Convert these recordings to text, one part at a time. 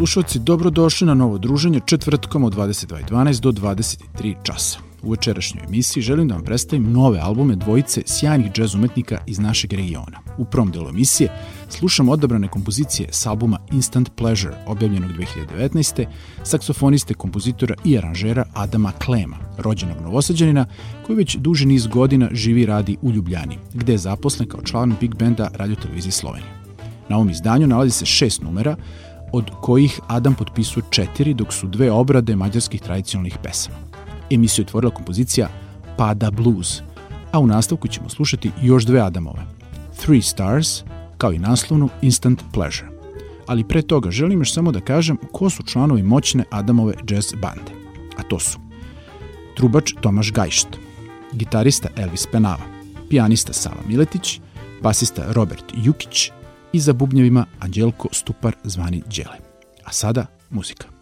slušalci, dobrodošli na novo druženje četvrtkom od 22.12 do 23 časa. U večerašnjoj emisiji želim da vam predstavim nove albume dvojice sjajnih džez umetnika iz našeg regiona. U prvom delu emisije slušam odabrane kompozicije s albuma Instant Pleasure, objavljenog 2019. saksofoniste, kompozitora i aranžera Adama Klema, rođenog novosađanina, koji već duži niz godina živi i radi u Ljubljani, gde je zaposlen kao član big benda Radio Televizije Slovenije. Na ovom izdanju nalazi se šest numera, od kojih Adam potpisuje četiri, dok su dve obrade mađarskih tradicionalnih pesama. Emisiju je otvorila kompozicija Pada Blues, a u nastavku ćemo slušati još dve Adamove, Three Stars, kao i naslovnu Instant Pleasure. Ali pre toga želim još samo da kažem ko su članovi moćne Adamove jazz bande. A to su trubač Tomaš Gajšt, gitarista Elvis Penava, pijanista Sava Miletić, basista Robert Jukić i za bubnjevima Anđelko Stupar zvani Đele. A sada muzika.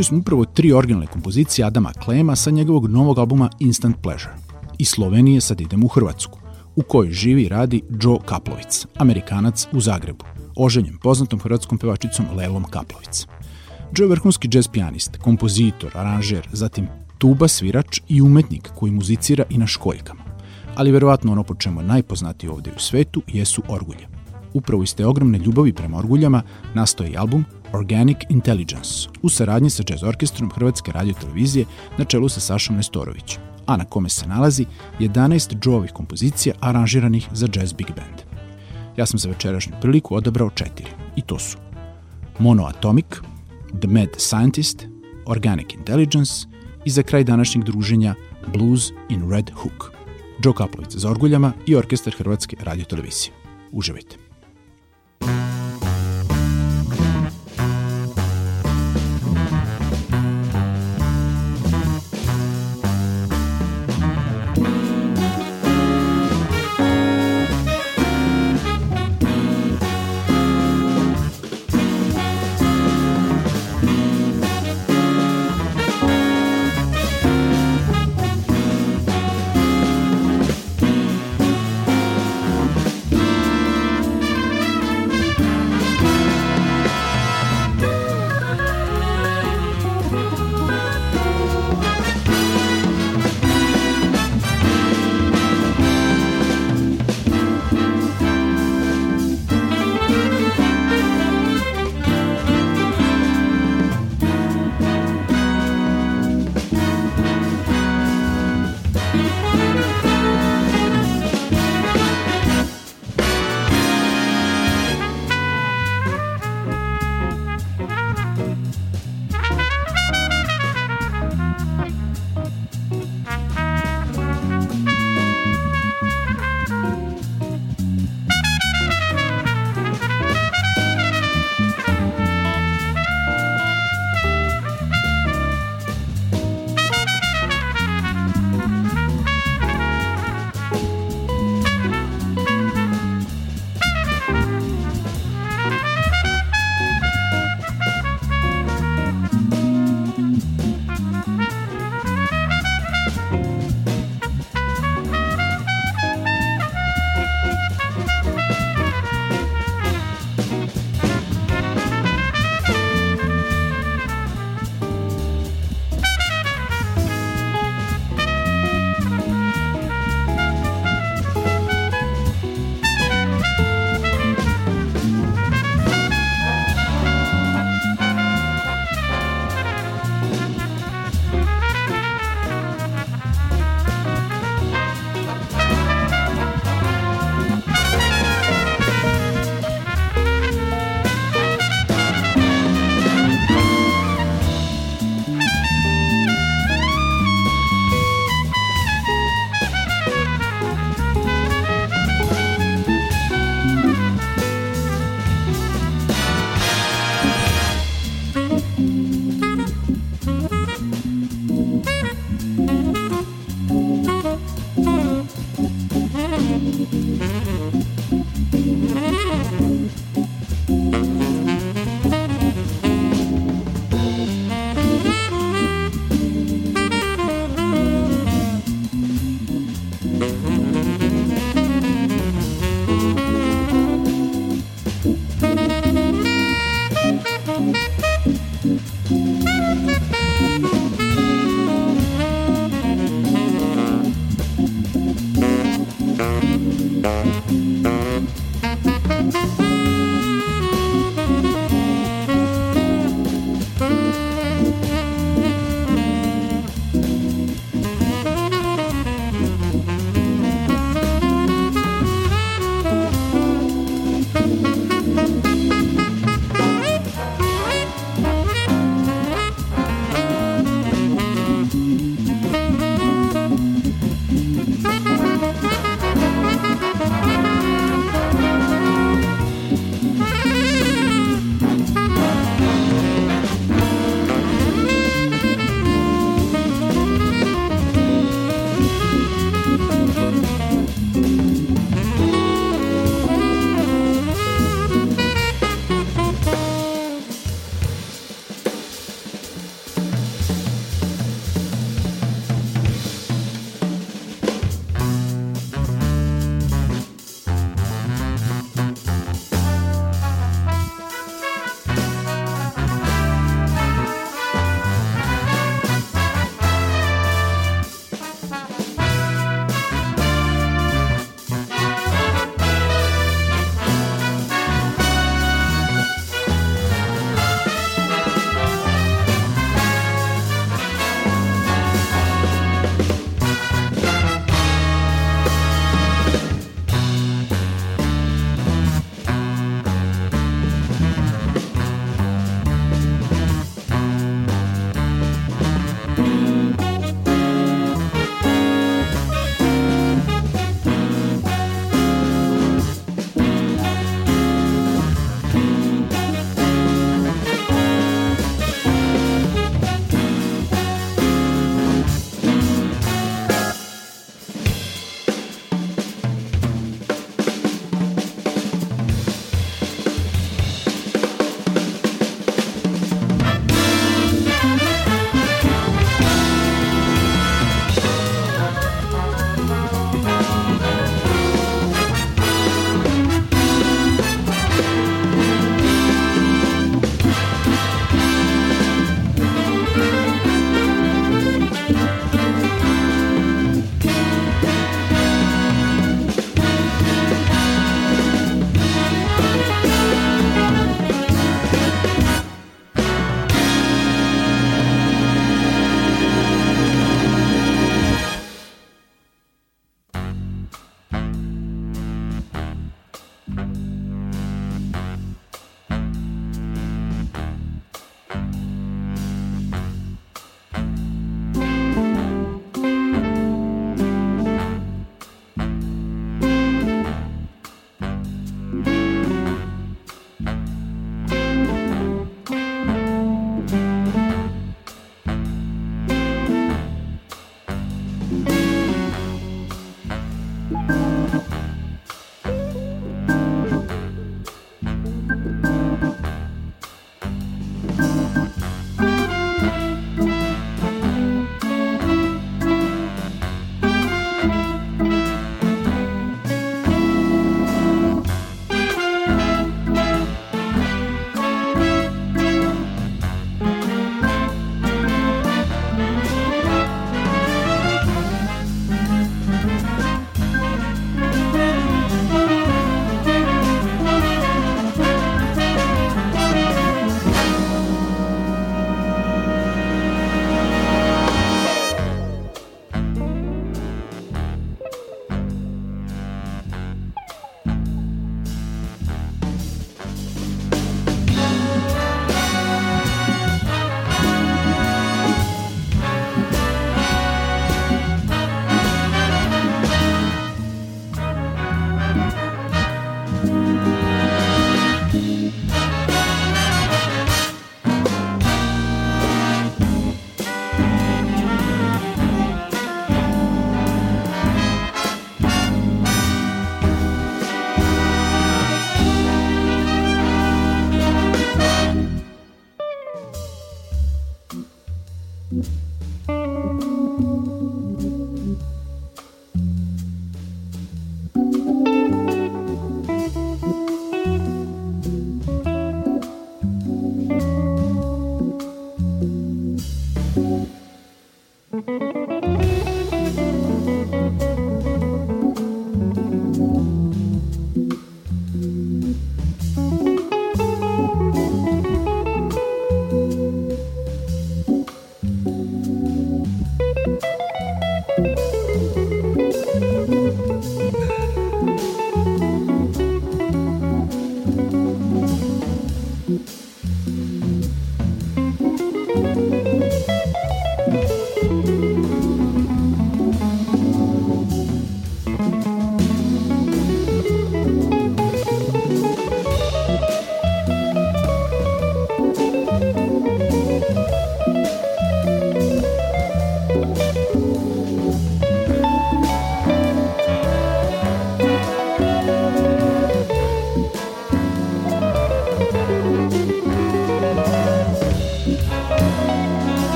Čuli smo upravo tri originalne kompozicije Adama Klema sa njegovog novog albuma Instant Pleasure. Iz Slovenije sad idemo u Hrvatsku, u kojoj živi i radi Joe Kaplovic, amerikanac u Zagrebu, oženjen poznatom hrvatskom pevačicom Lelom Kaplovic. Joe je vrhunski jazz pijanist, kompozitor, aranžer, zatim tuba svirač i umetnik koji muzicira i na školjkama. Ali verovatno ono po čemu je najpoznatiji ovde u svetu jesu orgulje. Upravo iz te ogromne ljubavi prema orguljama nastoje i album Organic Intelligence u saradnji sa jazz orkestrom Hrvatske radio televizije na čelu sa Sašom Nestorovićem, a na kome se nalazi 11 Joe-ovih kompozicija aranžiranih za jazz big band. Ja sam za večerašnju priliku odabrao četiri, i to su Monoatomic, The Mad Scientist, Organic Intelligence i za kraj današnjeg druženja Blues in Red Hook. Joe Kaplovic za orguljama i orkestar Hrvatske radio televizije. Uživajte.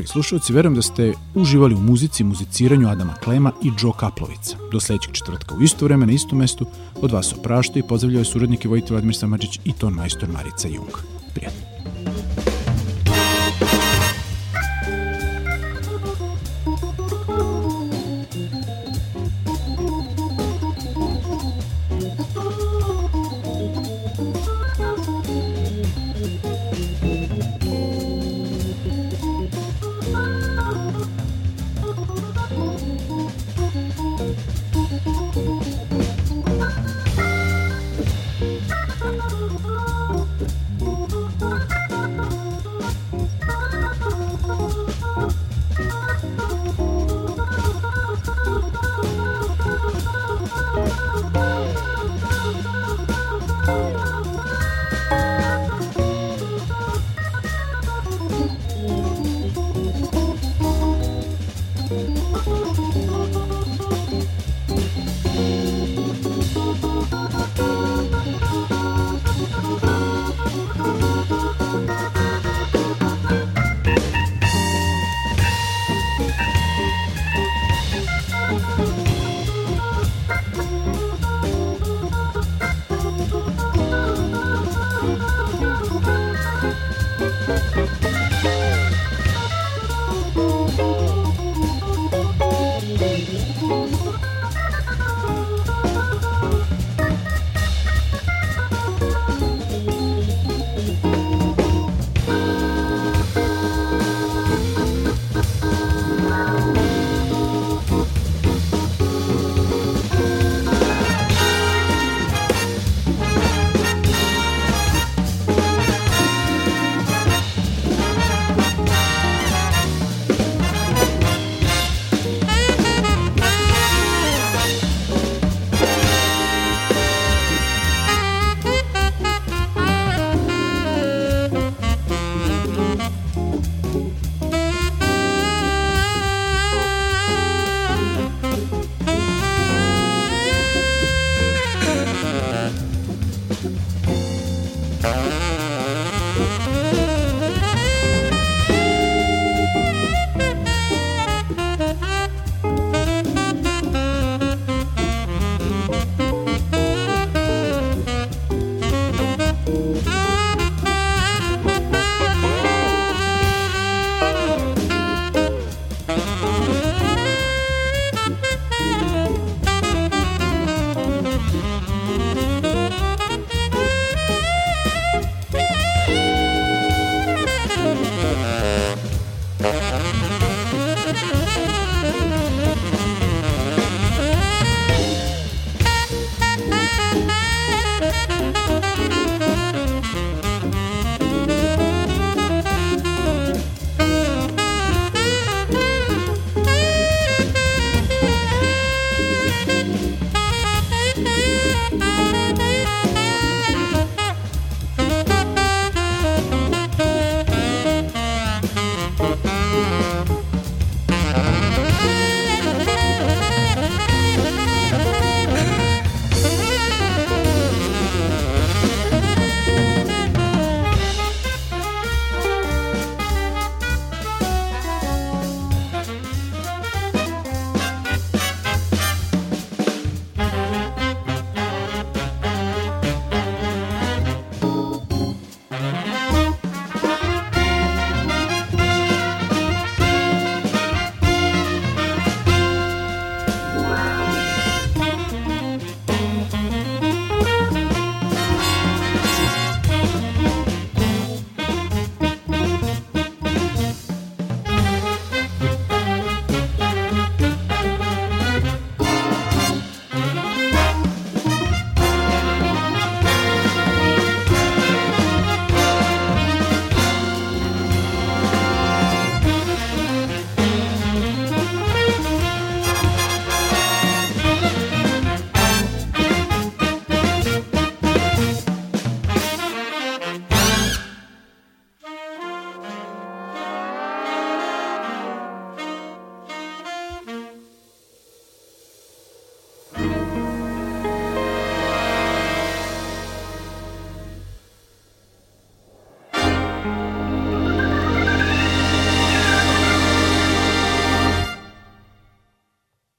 Dragi slušalci, verujem da ste uživali u muzici i muziciranju Adama Klema i Joe Kaplovica. Do sledećeg četvrtka u isto vreme na istom mestu od vas oprašta i pozdravljaju suradnike Vojte Vladimir Samadžić i ton majstor Marica Jung.